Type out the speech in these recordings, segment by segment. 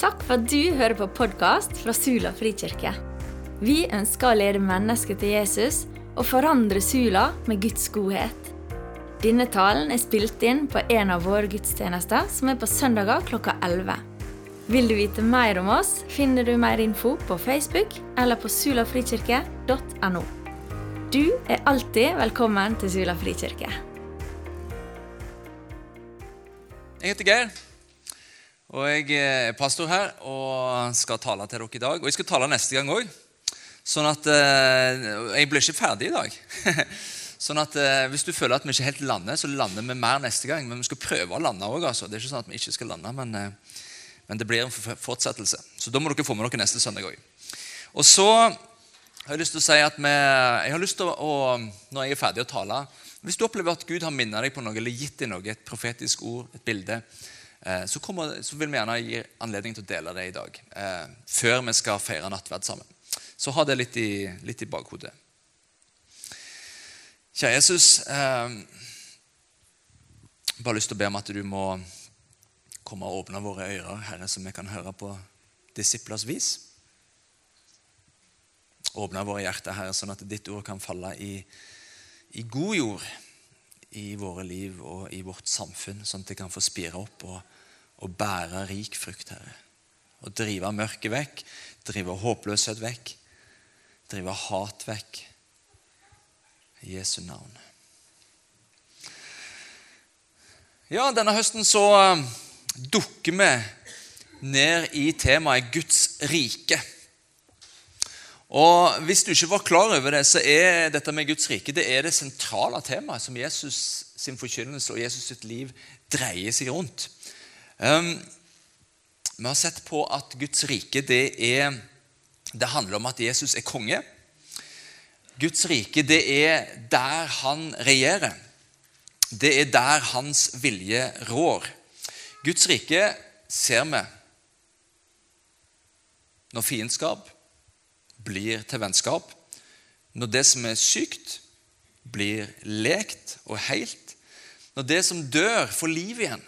Takk for at du hører på podkast fra Sula frikirke. Vi ønsker å lede mennesker til Jesus og forandre Sula med Guds godhet. Denne talen er spilt inn på en av våre gudstjenester, som er på søndager klokka 11. Vil du vite mer om oss, finner du mer info på Facebook eller på sulafrikirke.no. Du er alltid velkommen til Sula frikirke. Jeg heter Geir, og jeg er pastor her og skal tale til dere i dag. Og jeg skal tale neste gang òg. Sånn at eh, Jeg blir ikke ferdig i dag. sånn at eh, Hvis du føler at vi ikke helt lander, så lander vi mer neste gang. Men vi skal prøve å lande òg. Altså. Det er ikke sånn at vi ikke skal lande, men, eh, men det blir en fortsettelse. Så da må dere få med dere neste søndag òg. Og så har jeg lyst til å si at vi, jeg har lyst til å, når jeg er ferdig å tale Hvis du opplever at Gud har minnet deg på noe eller gitt deg noe, et profetisk ord, et bilde, Eh, så, kommer, så, vil vi gjerne gi anledning til å dele det i dag. Eh, før vi skal feire nattverd sammen. Så ha det litt i, litt i bakhodet. Kjære Jesus, eh, bare lyst til å be om at du må komme og åpne våre ører, Herre, så vi kan høre på disiplers vis. Åpne våre hjerter, Herre, sånn at ditt ord kan falle i, i god jord i våre liv og i vårt samfunn, sånn at det kan få spire opp og, og bære rik frukt, Herre. Og drive mørket vekk, drive håpløshet vekk, drive hat vekk. I Jesu navn. Ja, denne høsten så eh, dukker vi ned i temaet Guds rike. Og Hvis du ikke var klar over det, så er dette med Guds rike det er det sentrale temaet som Jesus sin forkynnelse og Jesus sitt liv dreier seg rundt. Um, vi har sett på at Guds rike det, er, det handler om at Jesus er konge. Guds rike det er der han regjerer. Det er der hans vilje rår. Guds rike ser vi når fiendskap blir til vennskap. Når det som er sykt, blir lekt og helt. Når det som dør, får liv igjen.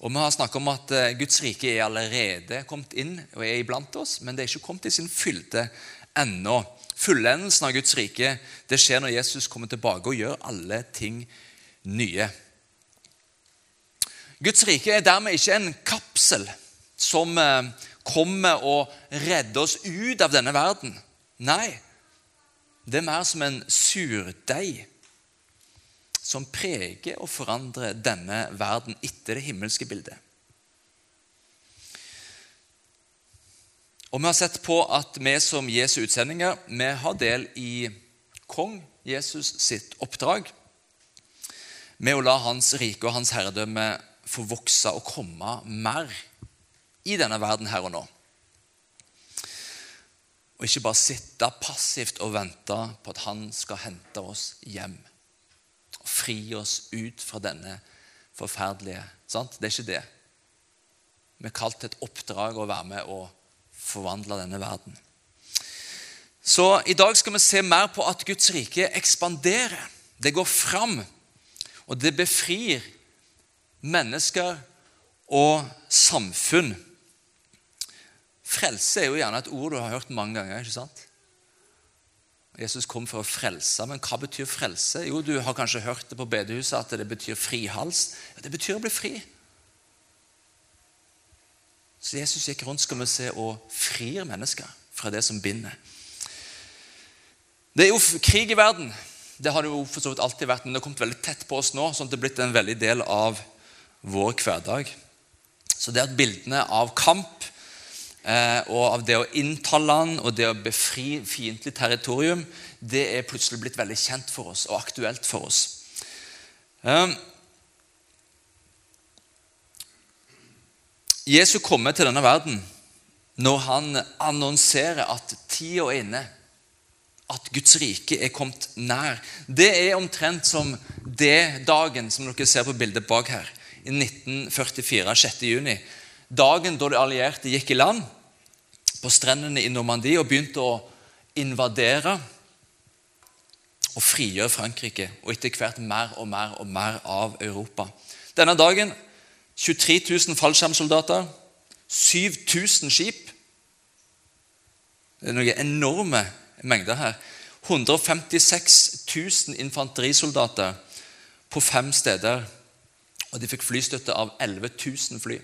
Og Vi har snakket om at eh, Guds rike er allerede kommet inn og er iblant oss, men det er ikke kommet i sin fylde ennå. Fullendelsen av Guds rike det skjer når Jesus kommer tilbake og gjør alle ting nye. Guds rike er dermed ikke en kapsel som eh, kommer og redder oss ut av denne verden. Nei, det er mer som en surdeig som preger og forandrer denne verden etter det himmelske bildet. Og Vi har sett på at vi som Jesu utsendinger vi har del i kong Jesus sitt oppdrag med å la hans rike og hans herredømme få vokse og komme mer i denne verden her og nå. Og ikke bare sitte passivt og vente på at han skal hente oss hjem. Fri oss ut fra denne forferdelige sant? Det er ikke det. Vi er kalt et oppdrag å være med og forvandle denne verden. Så i dag skal vi se mer på at Guds rike ekspanderer. Det går fram, og det befrir mennesker og samfunn. Frelse er jo gjerne et ord du har hørt mange ganger. ikke sant? Jesus kom for å frelse, men hva betyr frelse? Jo, Du har kanskje hørt det på bedehuset at det betyr frihals. Ja, det betyr å bli fri. Så Jesus gikk rundt skal vi se, og frir mennesker fra det som binder. Det er jo krig i verden. Det har det jo for så vidt alltid vært, men det har kommet veldig tett på oss nå, sånn at det er blitt en veldig del av vår hverdag. Så det at bildene av kamp og av det å innta land og det å befri fiendtlig territorium, det er plutselig blitt veldig kjent for oss og aktuelt for oss. Eh, Jesus kommer til denne verden når han annonserer at tida er inne. At Guds rike er kommet nær. Det er omtrent som det dagen som dere ser på bildet bak her, i 1944, 6. juni dagen da de allierte gikk i land på strendene i Normandie og begynte å invadere og frigjøre Frankrike, og etter hvert mer og mer og mer av Europa. Denne dagen 23 000 fallskjermsoldater, 7000 skip. Det er noen enorme mengder her. 156 000 infanterisoldater på fem steder. Og de fikk flystøtte av 11 000 fly.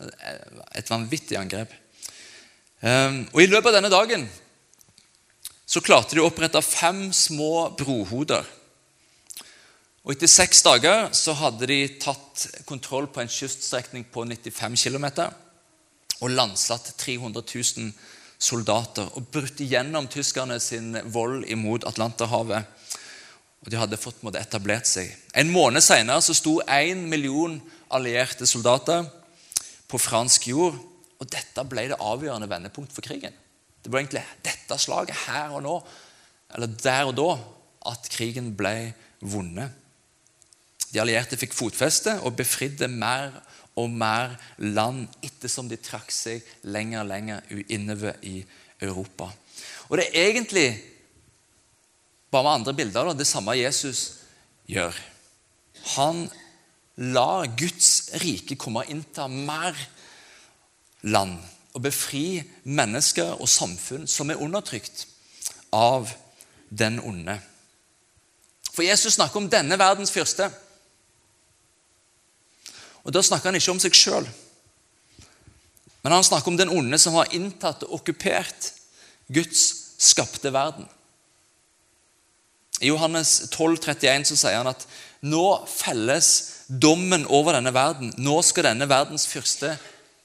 Et vanvittig angrep. Ehm, og I løpet av denne dagen så klarte de å opprette fem små brohoder. Og Etter seks dager så hadde de tatt kontroll på en kyststrekning på 95 km og landsatt 300 000 soldater og brutt igjennom tyskerne sin vold imot Atlanterhavet. Og De hadde fått etablert seg. En måned senere så sto én million allierte soldater på fransk jord. Og Dette ble det avgjørende vendepunkt for krigen. Det ble egentlig dette slaget her og nå, eller der og da, at krigen ble vunnet. De allierte fikk fotfeste og befridde mer og mer land ettersom de trakk seg lenger og lenger innover i Europa. Og Det er egentlig bare med andre bilder da, det samme Jesus gjør. Han lar Guds rike komme og innta mer land og befri mennesker og samfunn som er undertrykt av den onde. For Jesus snakker om denne verdens fyrste. Og Da snakker han ikke om seg sjøl, men han snakker om den onde som har inntatt og okkupert Guds skapte verden. I Johannes 12, 31 så sier han at nå felles dommen over denne verden. Nå skal denne verdens fyrste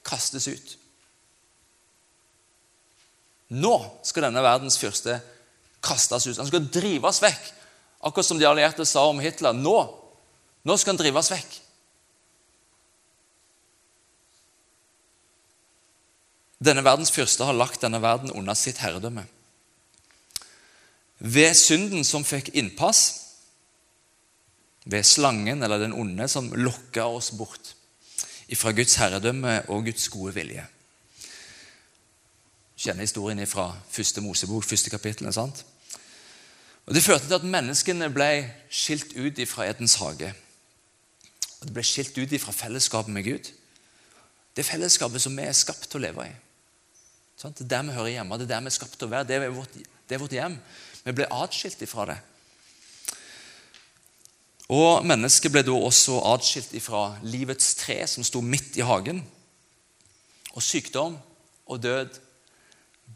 kastes ut. Nå skal denne verdens fyrste kastes ut. Han skal drives vekk. Akkurat som de allierte sa om Hitler. Nå, nå skal han drives vekk. Denne verdens fyrste har lagt denne verden under sitt herredømme. Ved synden som fikk innpass, ved slangen eller den onde som lokker oss bort fra Guds herredømme og Guds gode vilje. Kjenner historien fra første Mosebok, første kapittel. sant? Og Det førte til at menneskene ble skilt ut fra Edens hage. Og De ble skilt ut fra fellesskapet med Gud. Det fellesskapet som vi er skapt til å leve i. Det er der vi hører hjemme, det er der vi er skapt til å være. Det er vårt, det er vårt hjem. Vi ble atskilt ifra det. Og mennesket ble da også atskilt fra livets tre, som sto midt i hagen. Og sykdom og død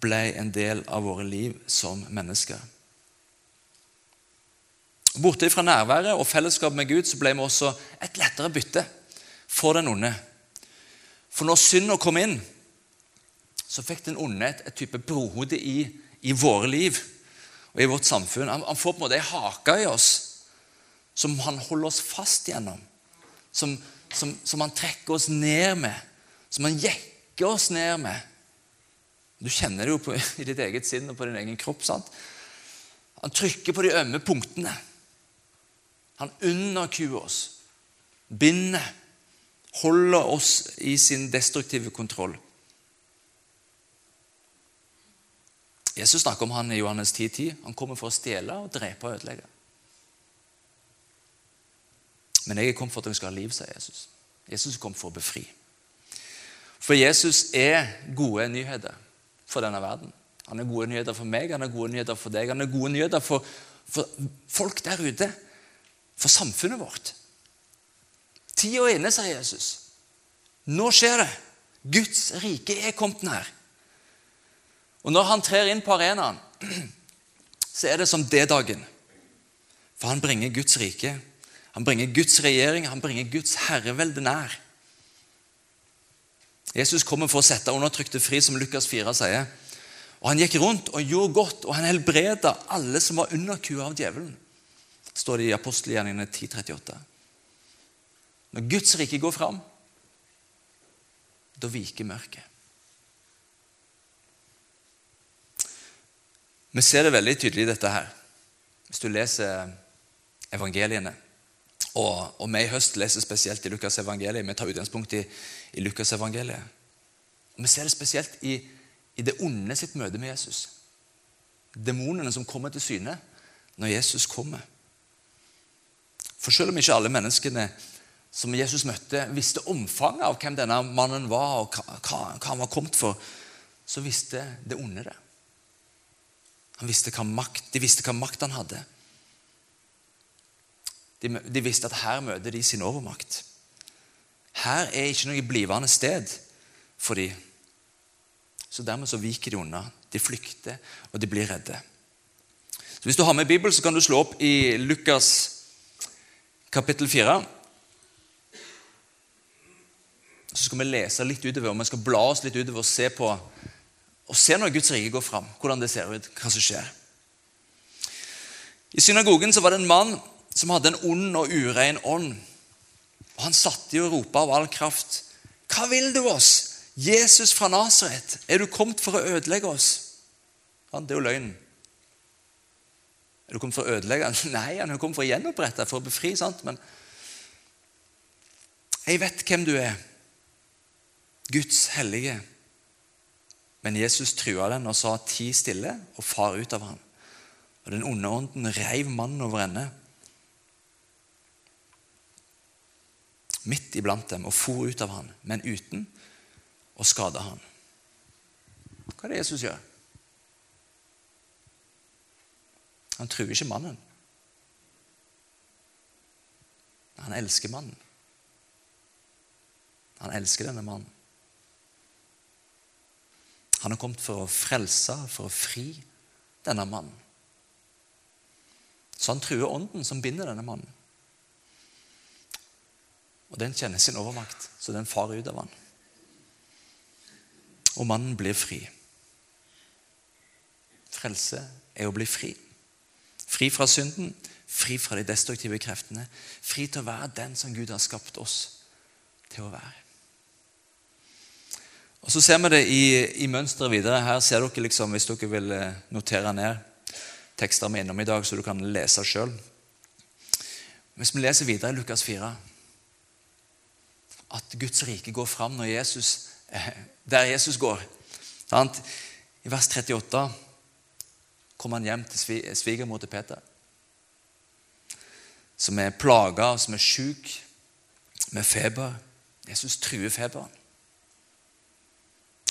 ble en del av våre liv som mennesker. Borte fra nærværet og fellesskap med Gud så ble vi også et lettere bytte for den onde. For når synda kom inn, så fikk den onde et, et type brohode i, i, våre liv og i vårt samfunn. Han, han får på en måte ei hake i oss som han holder oss fast gjennom. Som, som, som han trekker oss ned med. Som han jekker oss ned med. Du kjenner det jo på, i ditt eget sinn og på din egen kropp. sant? Han trykker på de ømme punktene. Han underkuer oss, binder, holder oss i sin destruktive kontroll. Jesus snakker om han i Johannes 10,10. 10. Han kommer for å stjele, og drepe og ødelegge. Men jeg er kommet for at dere skal ha liv, sier Jesus. Jesus kom for å befri. For Jesus er gode nyheter for denne verden. Han er gode nyheter for meg, han er gode nyheter for deg. Han er gode nyheter for, for folk der ute, for samfunnet vårt. Tida er inne, sier Jesus. Nå skjer det. Guds rike er kommet nær. Og når han trer inn på arenaen, så er det som D-dagen. For han bringer Guds rike, han bringer Guds regjering, han bringer Guds herrevelde nær. Jesus kommer for å sette undertrykte fri, som Lukas 4 sier. Og Han gikk rundt og gjorde godt, og han helbreda alle som var under kua av djevelen. står det i apostelgjerningene 10.38. Når Guds rike går fram, da viker mørket. Vi ser det veldig tydelig, i dette her. Hvis du leser evangeliene. Og, og vi i høst leser spesielt i Lukas evangeliet. Vi tar utgangspunkt i, i Lukas evangeliet. Og Vi ser det spesielt i, i det onde sitt møte med Jesus. Demonene som kommer til syne når Jesus kommer. For selv om ikke alle menneskene som Jesus møtte, visste omfanget av hvem denne mannen var, og hva, hva, han var kommet for, så visste det onde det. Han visste hva makt, de visste hva makt han hadde. De, de visste at her møter de sin overmakt. Her er ikke noe blivende sted for de. Så dermed så viker de unna. De flykter, og de blir redde. Så Hvis du har med Bibelen, så kan du slå opp i Lukas kapittel 4. Så skal vi lese litt utover, og vi skal bla oss litt utover og se på og se når Guds rike går fram, hvordan det ser ut, hva som skjer. I synagogen så var det en mann som hadde en ond og urein ånd. Og Han satte i og ropte av all kraft. Hva vil du oss? Jesus fra Nasaret, er du kommet for å ødelegge oss? Det er jo løgn. Er du kommet for å ødelegge? Nei, han er kommet for å gjenopprette, for å befri. sant? Men jeg vet hvem du er. Guds hellige. Men Jesus trua den og sa, 'Ti stille, og far ut av ham.' Og Den onde ånden reiv mannen over ende, midt iblant dem, og for ut av ham, men uten å skade ham. Hva er det Jesus gjør? Han truer ikke mannen. Han elsker mannen. Han elsker denne mannen. Han har kommet for å frelse, for å fri denne mannen. Så han truer ånden som binder denne mannen. Og den kjenner sin overmakt, så den farer ut av han. Og mannen blir fri. Frelse er å bli fri. Fri fra synden, fri fra de destruktive kreftene. Fri til å være den som Gud har skapt oss til å være. Og Så ser vi det i, i mønsteret videre. Her ser dere liksom, Hvis dere vil eh, notere ned tekster vi er innom i dag, så du kan lese sjøl. Hvis vi leser videre i Lukas 4 at Guds rike går fram Jesus, eh, der Jesus går. I vers 38 kommer han hjem til svigermor til Peter, som er plaga, som er sjuk, med feber. Jesus truer feberen.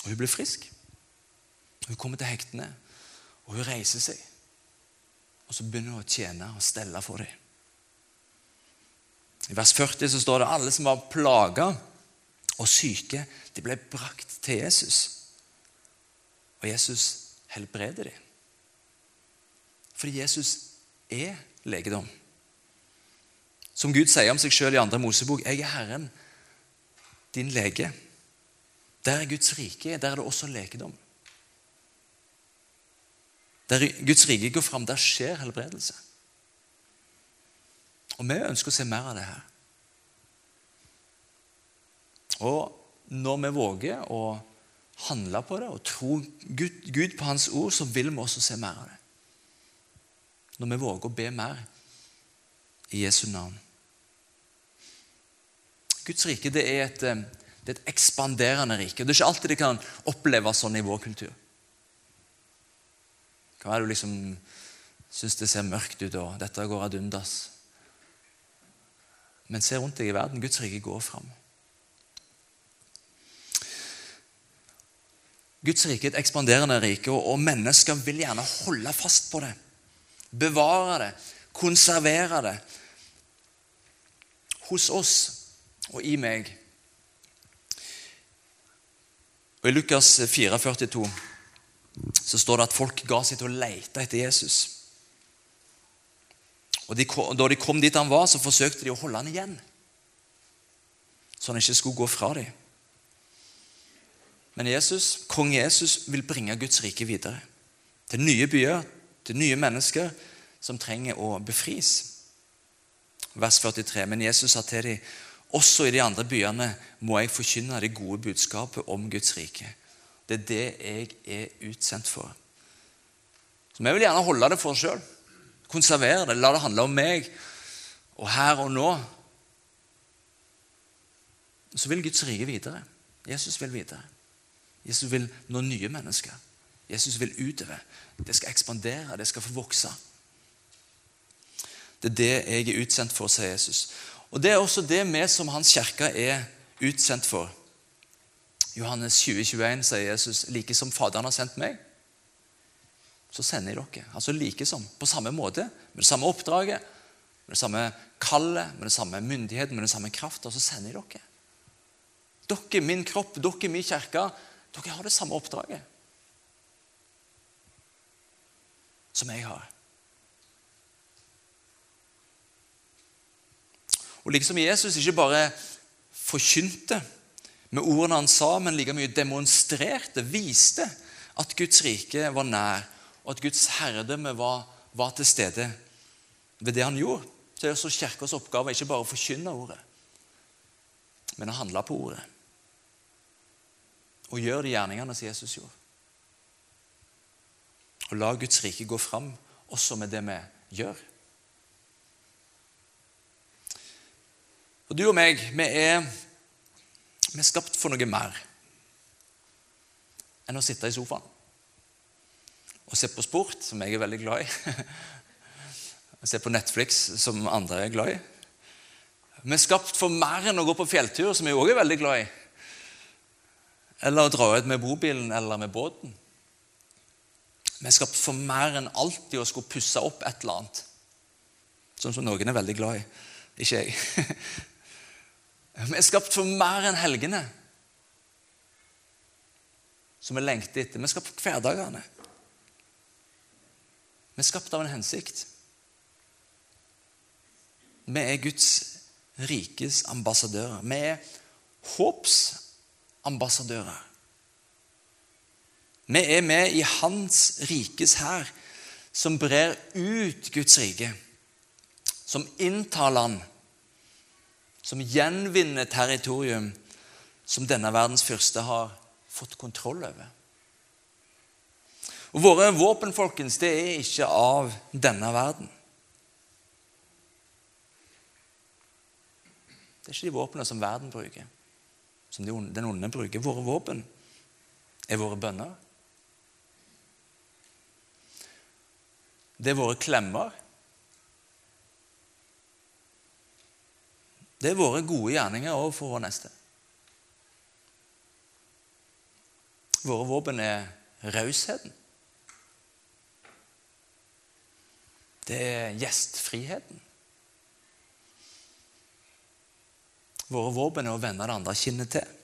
Og hun blir frisk. Hun kommer til hektene, og hun reiser seg. Og så begynner hun å tjene og stelle for dem. I vers 40 så står det alle som var plaga og syke, de ble brakt til Jesus. Og Jesus helbreder dem. Fordi Jesus er legedom. Som Gud sier om seg sjøl i 2. Mosebok, 'Jeg er Herren, din lege'. Der er Guds rike, der er det også legedom. Der Guds rike går fram, der skjer helbredelse. Og vi ønsker å se mer av det her. Og når vi våger å handle på det og tro Gud, Gud på Hans ord, så vil vi også se mer av det. Når vi våger å be mer i Jesu navn. Guds rike det er et, eh, det er et ekspanderende rike. Det er ikke alltid det kan oppleves sånn i vår kultur. Hva er det du liksom syns det ser mørkt ut, og dette går ad undas? Men se rundt deg i verden. Guds rike går fram. Guds rike er et ekspanderende rike, og mennesker vil gjerne holde fast på det. Bevare det, konservere det. Hos oss og i meg. Og I Lukas 4, 42 så står det at folk ga seg til å lete etter Jesus. Og de, Da de kom dit han var, så forsøkte de å holde han igjen. Så han ikke skulle gå fra dem. Men Jesus, kong Jesus vil bringe Guds rike videre. Til nye byer, til nye mennesker som trenger å befris. Vers 43. Men Jesus sa til dem, også i de andre byene må jeg forkynne det gode budskapet om Guds rike. Det er det jeg er utsendt for. Så Vi vil gjerne holde det for oss sjøl. Konservere det. La det handle om meg og her og nå. Så vil Guds rike videre. Jesus vil videre. Jesus vil nå nye mennesker. Jesus vil utover. Det skal ekspandere, det skal få vokse. Det er det jeg er utsendt for, sier Jesus. Og Det er også det vi som Hans kirke er utsendt for. Johannes 20, 21 sier Jesus like som Faderen har sendt meg, så sender jeg dere. Altså like som. På samme måte, med det samme oppdraget, med det samme kallet, med det samme myndighet, med den samme kraft, og så sender jeg dere. Dere, min kropp, dere, min kirke, dere har det samme oppdraget som jeg har. Og liksom Jesus ikke bare forkynte med ordene han sa, men like mye demonstrerte, viste at Guds rike var nær, og at Guds herredømme var, var til stede ved det han gjorde. Så er også Kirkas oppgave ikke bare å forkynne ordet, men å handle på ordet. Og gjøre de gjerningene som Jesus gjorde. Og la Guds rike gå fram også med det vi gjør. Og du og meg, vi er, vi er skapt for noe mer enn å sitte i sofaen og se på sport, som jeg er veldig glad i. Og se på Netflix, som andre er glad i. Vi er skapt for mer enn å gå på fjelltur, som jeg òg er veldig glad i. Eller å dra ut med bobilen eller med båten. Vi er skapt for mer enn alltid å skulle pusse opp et eller annet. Sånn som noen er veldig glad i. Ikke jeg. Vi er skapt for mer enn helgene, som vi lengter etter. Vi er skapt for hverdagene. Vi er skapt av en hensikt. Vi er Guds rikes ambassadører. Vi er håpsambassadører. Vi er med i Hans rikes hær, som brer ut Guds rike, som inntar land som gjenvinner territorium som denne verdens fyrste har fått kontroll over. Og Våre våpen folkens, det er ikke av denne verden. Det er ikke de våpnene som verden bruker, som den onde bruker. Våre våpen er våre bønner. Det er våre klemmer. Det er våre gode gjerninger overfor vår neste. Våre våpen er rausheten. Det er gjestfriheten. Våre våpen er å vende det andre kinnet til.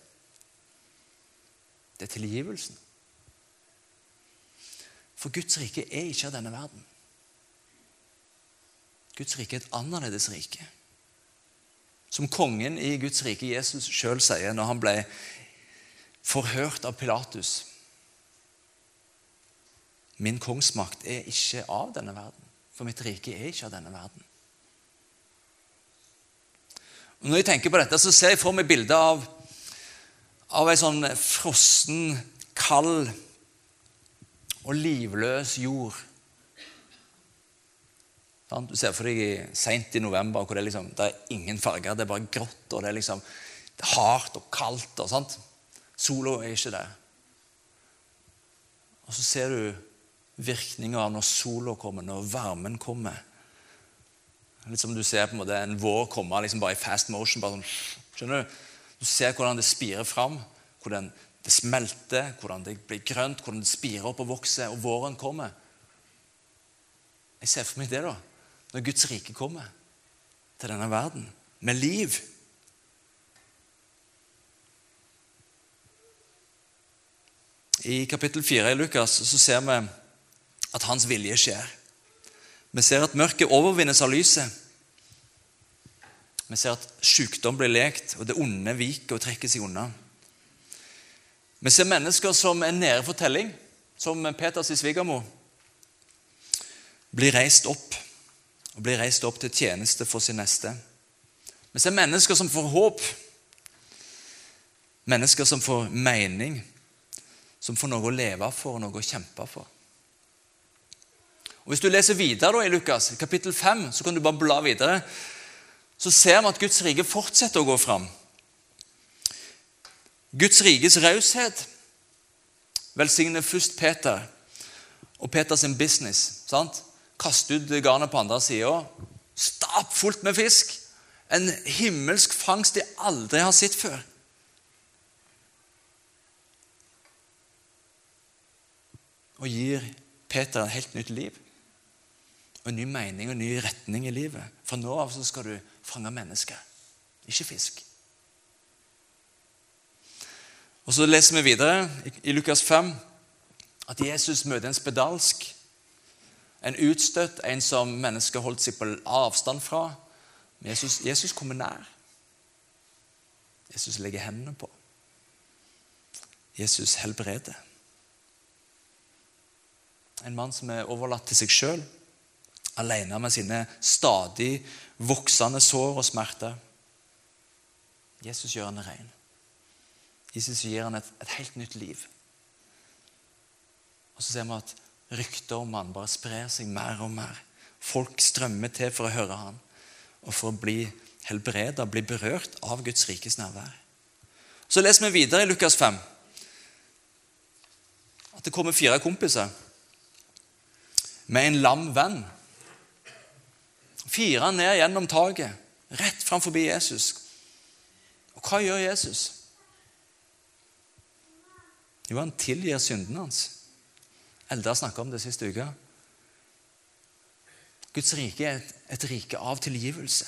Det er tilgivelsen. For Guds rike er ikke av denne verden. Guds rike er et annerledes rike. Som kongen i Guds rike, Jesus sjøl, sier når han ble forhørt av Pilatus. Min kongsmakt er ikke av denne verden, for mitt rike er ikke av denne verden. Og når jeg tenker på dette, så ser jeg for meg bildet av, av ei sånn frossen, kald og livløs jord du ser for deg seint i november hvor det liksom, det er ingen farger. Det er bare grått, og det er liksom det er hardt og kaldt. og sånt. Sola er ikke der. Og så ser du virkninga av når sola kommer, når varmen kommer. Litt som du ser på en måte en vår komme liksom bare i fast motion. bare sånn, skjønner Du Du ser hvordan det spirer fram, hvordan det smelter, hvordan det blir grønt, hvordan det spirer opp og vokser, og våren kommer. Jeg ser for meg det, da når Guds rike kommer til denne verden med liv. I kapittel 4 i Lukas så ser vi at hans vilje skjer. Vi ser at mørket overvinnes av lyset. Vi ser at sykdom blir lekt, og det onde viker og trekker seg unna. Vi ser mennesker som er nede for telling, som Peters svigermor, blir reist opp og blir reist opp til tjeneste for sin neste. Vi ser mennesker som får håp, mennesker som får mening, som får noe å leve for og noe å kjempe for. Og Hvis du leser videre da, i Lukas, kapittel 5, så kan du bare bla videre. Så ser vi at Guds rike fortsetter å gå fram. Guds rikes raushet velsigner først Peter og Peters business. sant? Kaste ut garnet på andre sida. Stappfullt med fisk. En himmelsk fangst de aldri har sett før. Og gir Peter et helt nytt liv. Og en ny mening og en ny retning i livet. Fra nå av så skal du fange mennesker, ikke fisk. Og Så leser vi videre i Lukas 5 at Jesus møter en spedalsk. En utstøtt, en som mennesker holdt seg på avstand fra. Men Jesus, Jesus kommer nær. Jesus legger hendene på. Jesus helbreder. En mann som er overlatt til seg sjøl, alene med sine stadig voksende sår og smerter. Jesus gjør han ren. Jesus gir han et, et helt nytt liv. Og så ser vi at ryktet om han bare sprer seg mer og mer. Folk strømmer til for å høre han, og for å bli helbreda, bli berørt av Guds rikes nærvær. Så leser vi videre i Lukas 5 at det kommer fire kompiser med en lam venn. Fire ned gjennom taket, rett fram forbi Jesus. Og hva gjør Jesus? Jo, han tilgir syndene hans. Eldre snakka om det siste uka. Guds rike er et, et, rike av tilgivelse.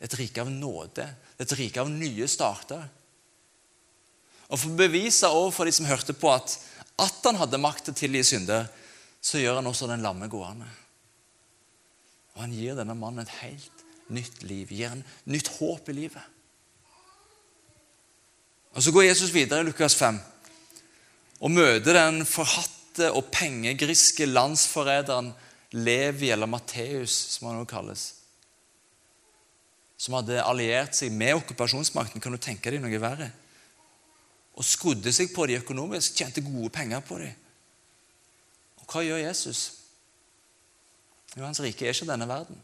Et rike av nåde. Et rike av nye starter. Og For å bevise overfor de som hørte på, at, at han hadde makt til å tilgi synder, så gjør han også den lamme gående. Og han gir denne mannen et helt nytt liv, gir en nytt håp i livet. Og Så går Jesus videre i Lukas 5 og møter den forhatte og pengegriske landsforræderen Levi, eller Matteus, som han også kalles. Som hadde alliert seg med okkupasjonsmakten. Kan du tenke deg noe verre? Og skodde seg på dem økonomisk, tjente gode penger på dem. Hva gjør Jesus? Jo, hans rike er ikke denne verden.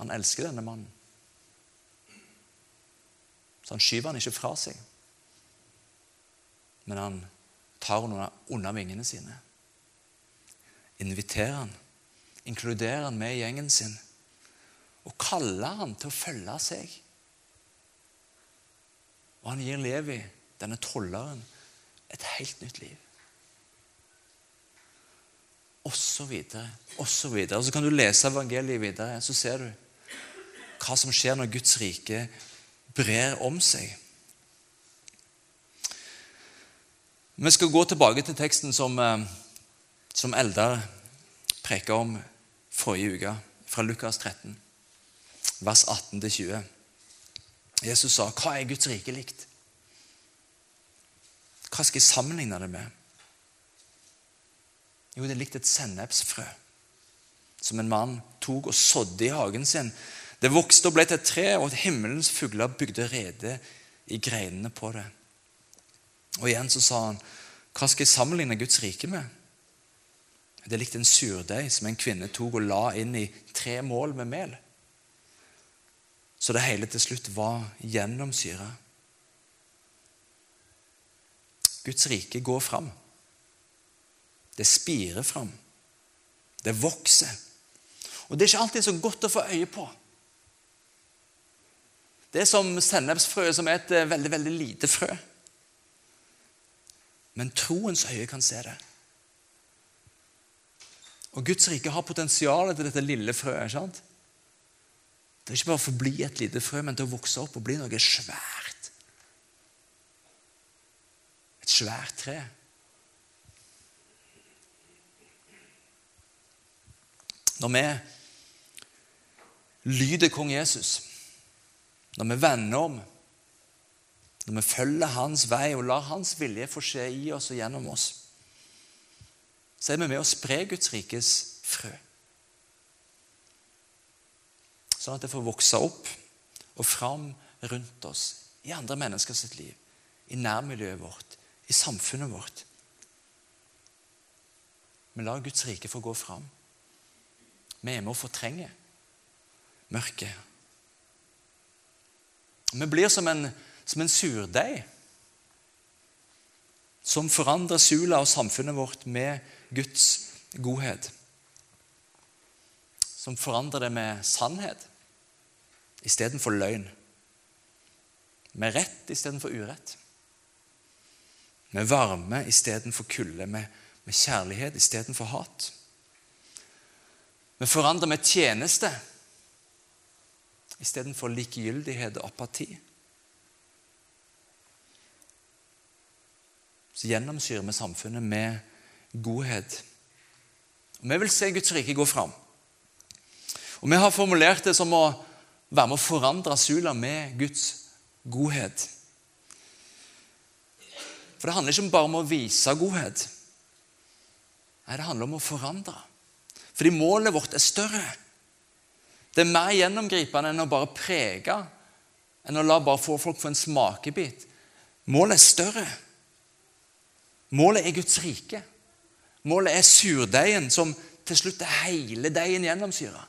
Han elsker denne mannen. Så han skyver han ikke fra seg. Men han tar henne under vingene sine. Inviterer han, inkluderer han med gjengen sin og kaller han til å følge seg. Og han gir Levi, denne tolleren, et helt nytt liv. Så videre, og. Og så kan du lese evangeliet videre, så ser du hva som skjer når Guds rike brer om seg. Vi skal gå tilbake til teksten som, eh, som Eldar preka om forrige uke, fra Lukas 13, vers 18-20. Jesus sa, 'Hva er Guds rike likt?' Hva skal jeg sammenligne det med? Jo, det er likt et sennepsfrø som en mann tok og sådde i hagen sin. Det vokste og ble til et tre, og himmelens fugler bygde rede i greinene på det. Og igjen så sa han, hva skal jeg sammenligne Guds rike med? Det er likt en surdeig som en kvinne tok og la inn i tre mål med mel. Så det hele til slutt var gjennomsyra. Guds rike går fram. Det spirer fram. Det vokser. Og det er ikke alltid så godt å få øye på. Det er som sennepsfrøet, som er et eh, veldig, veldig lite frø. Men troens øye kan se det. Og Guds rike har potensial til dette lille frøet. ikke sant? Det er ikke bare å forbli et lite frø, men til å vokse opp og bli noe svært. Et svært tre. Når vi lyder kong Jesus, når vi vender om, når vi følger hans vei og lar hans vilje få skje i oss og gjennom oss, så er vi med å spre Guds rikes frø. Sånn at det får vokse opp og fram rundt oss i andre menneskers liv, i nærmiljøet vårt, i samfunnet vårt. Men la Guds rike få gå fram. Vi er med å fortrenge mørket. Vi blir som en, som en surdeig som forandrer sula og samfunnet vårt med Guds godhet. som forandrer det med sannhet istedenfor løgn. Med rett istedenfor urett. Med varme istedenfor kulde. Med, med kjærlighet istedenfor hat. Vi forandrer med tjeneste istedenfor likegyldighet og apati. Så gjennomsyrer vi samfunnet med godhet. Og Vi vil se Guds rike gå fram. Og Vi har formulert det som å være med å forandre Sula med Guds godhet. For det handler ikke bare om å vise godhet. Nei, det handler om å forandre. Fordi målet vårt er større. Det er mer gjennomgripende enn å bare prege, enn å la bare få folk få en smakebit. Målet er større. Målet er Guds rike. Målet er surdeigen som til slutt er hele deigen gjennomsyra.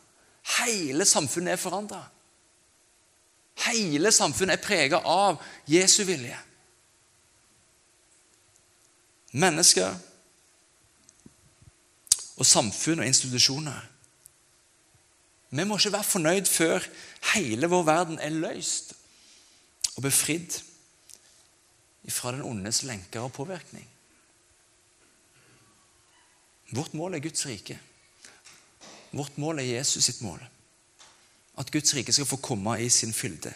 Hele samfunnet er forandra. Hele samfunnet er prega av Jesu vilje. Mennesker og samfunn og institusjoner. Vi må ikke være fornøyd før hele vår verden er løst og befridd fra den ondes lenker og påvirkning. Vårt mål er Guds rike. Vårt mål er Jesus sitt mål. At Guds rike skal få komme i sin fylde.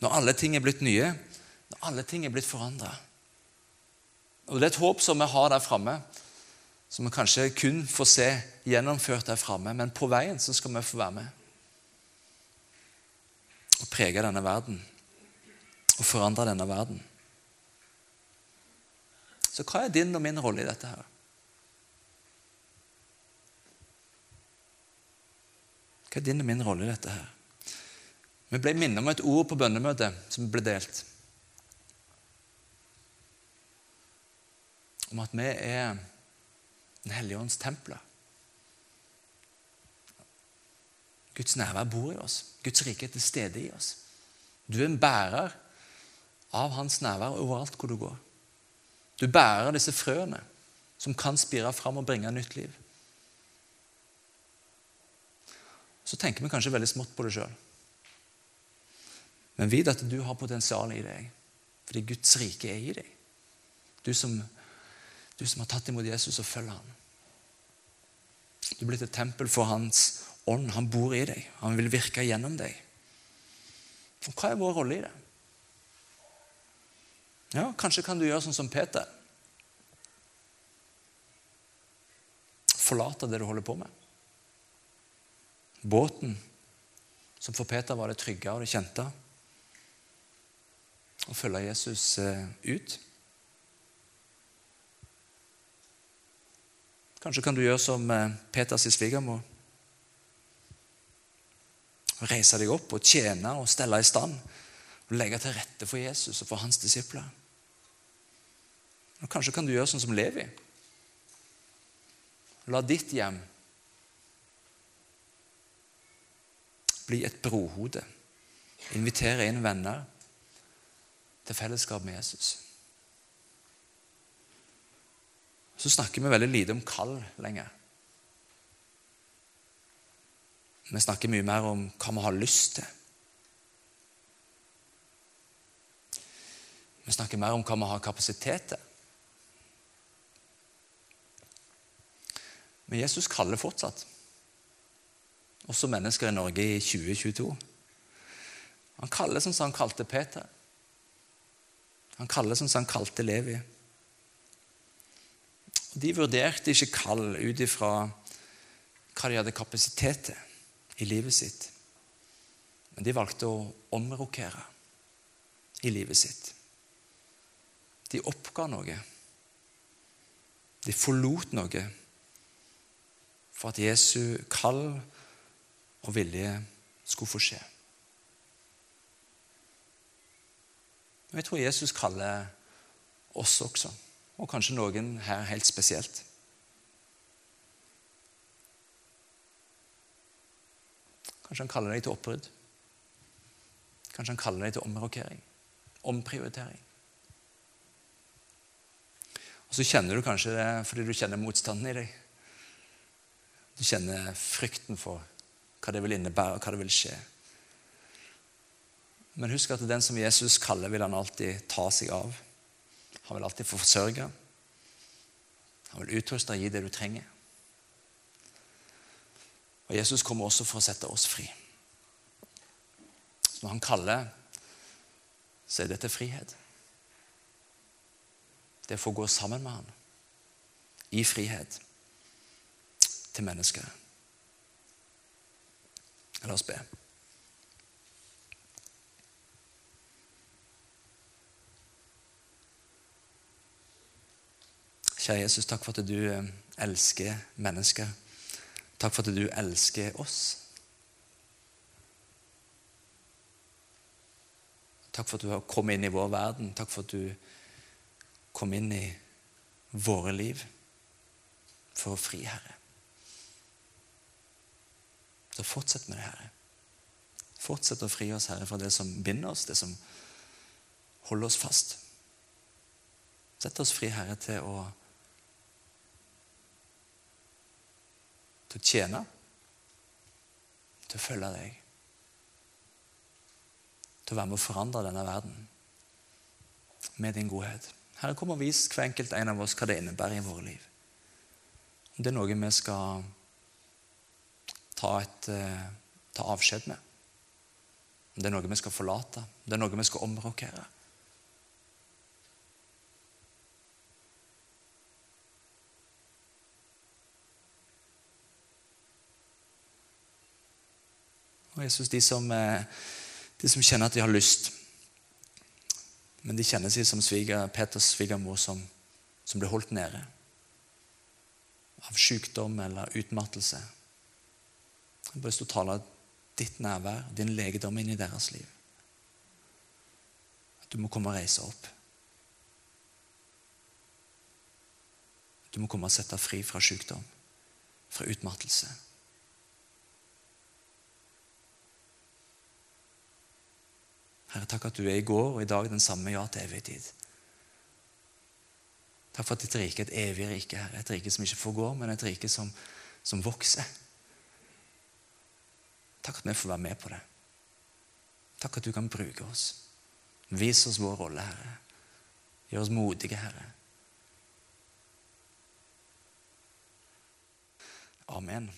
Når alle ting er blitt nye, når alle ting er blitt forandra. Og Det er et håp som vi har der framme, som vi kanskje kun får se gjennomført der framme. Men på veien så skal vi få være med og prege denne verden og forandre denne verden. Så hva er din og min rolle i dette her? Hva er din og min rolle i dette her? Vi ble minnet om et ord på bønnemøtet som ble delt. Om at vi er den hellige ånds templer. Guds nærvær bor i oss. Guds rike er til stede i oss. Du er en bærer av hans nærvær overalt hvor du går. Du bærer disse frøene som kan spire fram og bringe nytt liv. Så tenker vi kanskje veldig smått på det sjøl. Men vit at du har potensial i deg, fordi Guds rike er i deg. Du som du som har tatt imot Jesus og følger ham. Du er blitt et tempel for hans ånd. Han bor i deg. Han vil virke gjennom deg. Og hva er vår rolle i det? Ja, Kanskje kan du gjøre sånn som Peter. Forlate det du holder på med. Båten, som for Peter var det trygge og det kjente. Og følge Jesus eh, ut. Kanskje kan du gjøre som eh, Peters svigermor. Reise deg opp og tjene og stelle i stand. Og legge til rette for Jesus og for hans disipler. Og Kanskje kan du gjøre sånn som Levi. La ditt hjem bli et brohode. Invitere inn venner til fellesskap med Jesus. Så snakker vi veldig lite om kall lenger. Vi snakker mye mer om hva vi har lyst til. Vi snakker mer om hva vi har kapasitet til. Men Jesus kaller fortsatt, også mennesker i Norge i 2022. Han kaller som han kalte Peter. Han kaller som han kalte Levi. De vurderte ikke kall ut ifra hva de hadde kapasitet til i livet sitt. Men de valgte å omrokere i livet sitt. De oppga noe. De forlot noe for at Jesu kall og vilje skulle få skje. Og Jeg tror Jesus kaller oss også og kanskje noen her helt spesielt. Kanskje han kaller deg til oppbrudd. Kanskje han kaller deg til omrokering. Omprioritering. Og Så kjenner du kanskje det fordi du kjenner motstanden i deg. Du kjenner frykten for hva det vil innebære, og hva det vil skje. Men husk at den som Jesus kaller, vil han alltid ta seg av. Han vil alltid forsørge. Han vil utruste og gi det du trenger. Og Jesus kommer også for å sette oss fri. Så når han kaller, så er dette frihet. Det er å få gå sammen med han i frihet til mennesker. La oss be. Kjære Jesus, takk for at du eh, elsker mennesker. Takk for at du elsker oss. Takk for at du har kommet inn i vår verden. Takk for at du kom inn i våre liv for å fri, Herre. Så fortsett med det, Herre. Fortsett å fri oss, Herre, fra det som binder oss, det som holder oss fast. Sett oss fri, Herre, til å til å tjene, til å følge deg. Til å være med å forandre denne verden med din godhet. Herre, kom og vis hver enkelt en av oss hva det innebærer i våre liv. Om det er noe vi skal ta, et, eh, ta avskjed med. Om det er noe vi skal forlate. Om det er noe vi skal omrokere. Og Jesus, de som, eh, de som kjenner at de har lyst, men de kjenner seg som sviger, Peters svigermor som, som ble holdt nede av sykdom eller utmattelse. Jeg har lyst til å tale ditt nærvær, din legedom, inn i deres liv. At du må komme og reise opp. Du må komme og sette fri fra sykdom, fra utmattelse. Herre, takk at du er i går og i dag den samme ja til evig tid. Takk for at ditt rike er et evig rike, Herre. Et rike som ikke forgår, men et rike som, som vokser. Takk at vi får være med på det. Takk at du kan bruke oss. Vis oss vår rolle, Herre. Gjør oss modige, Herre. Amen.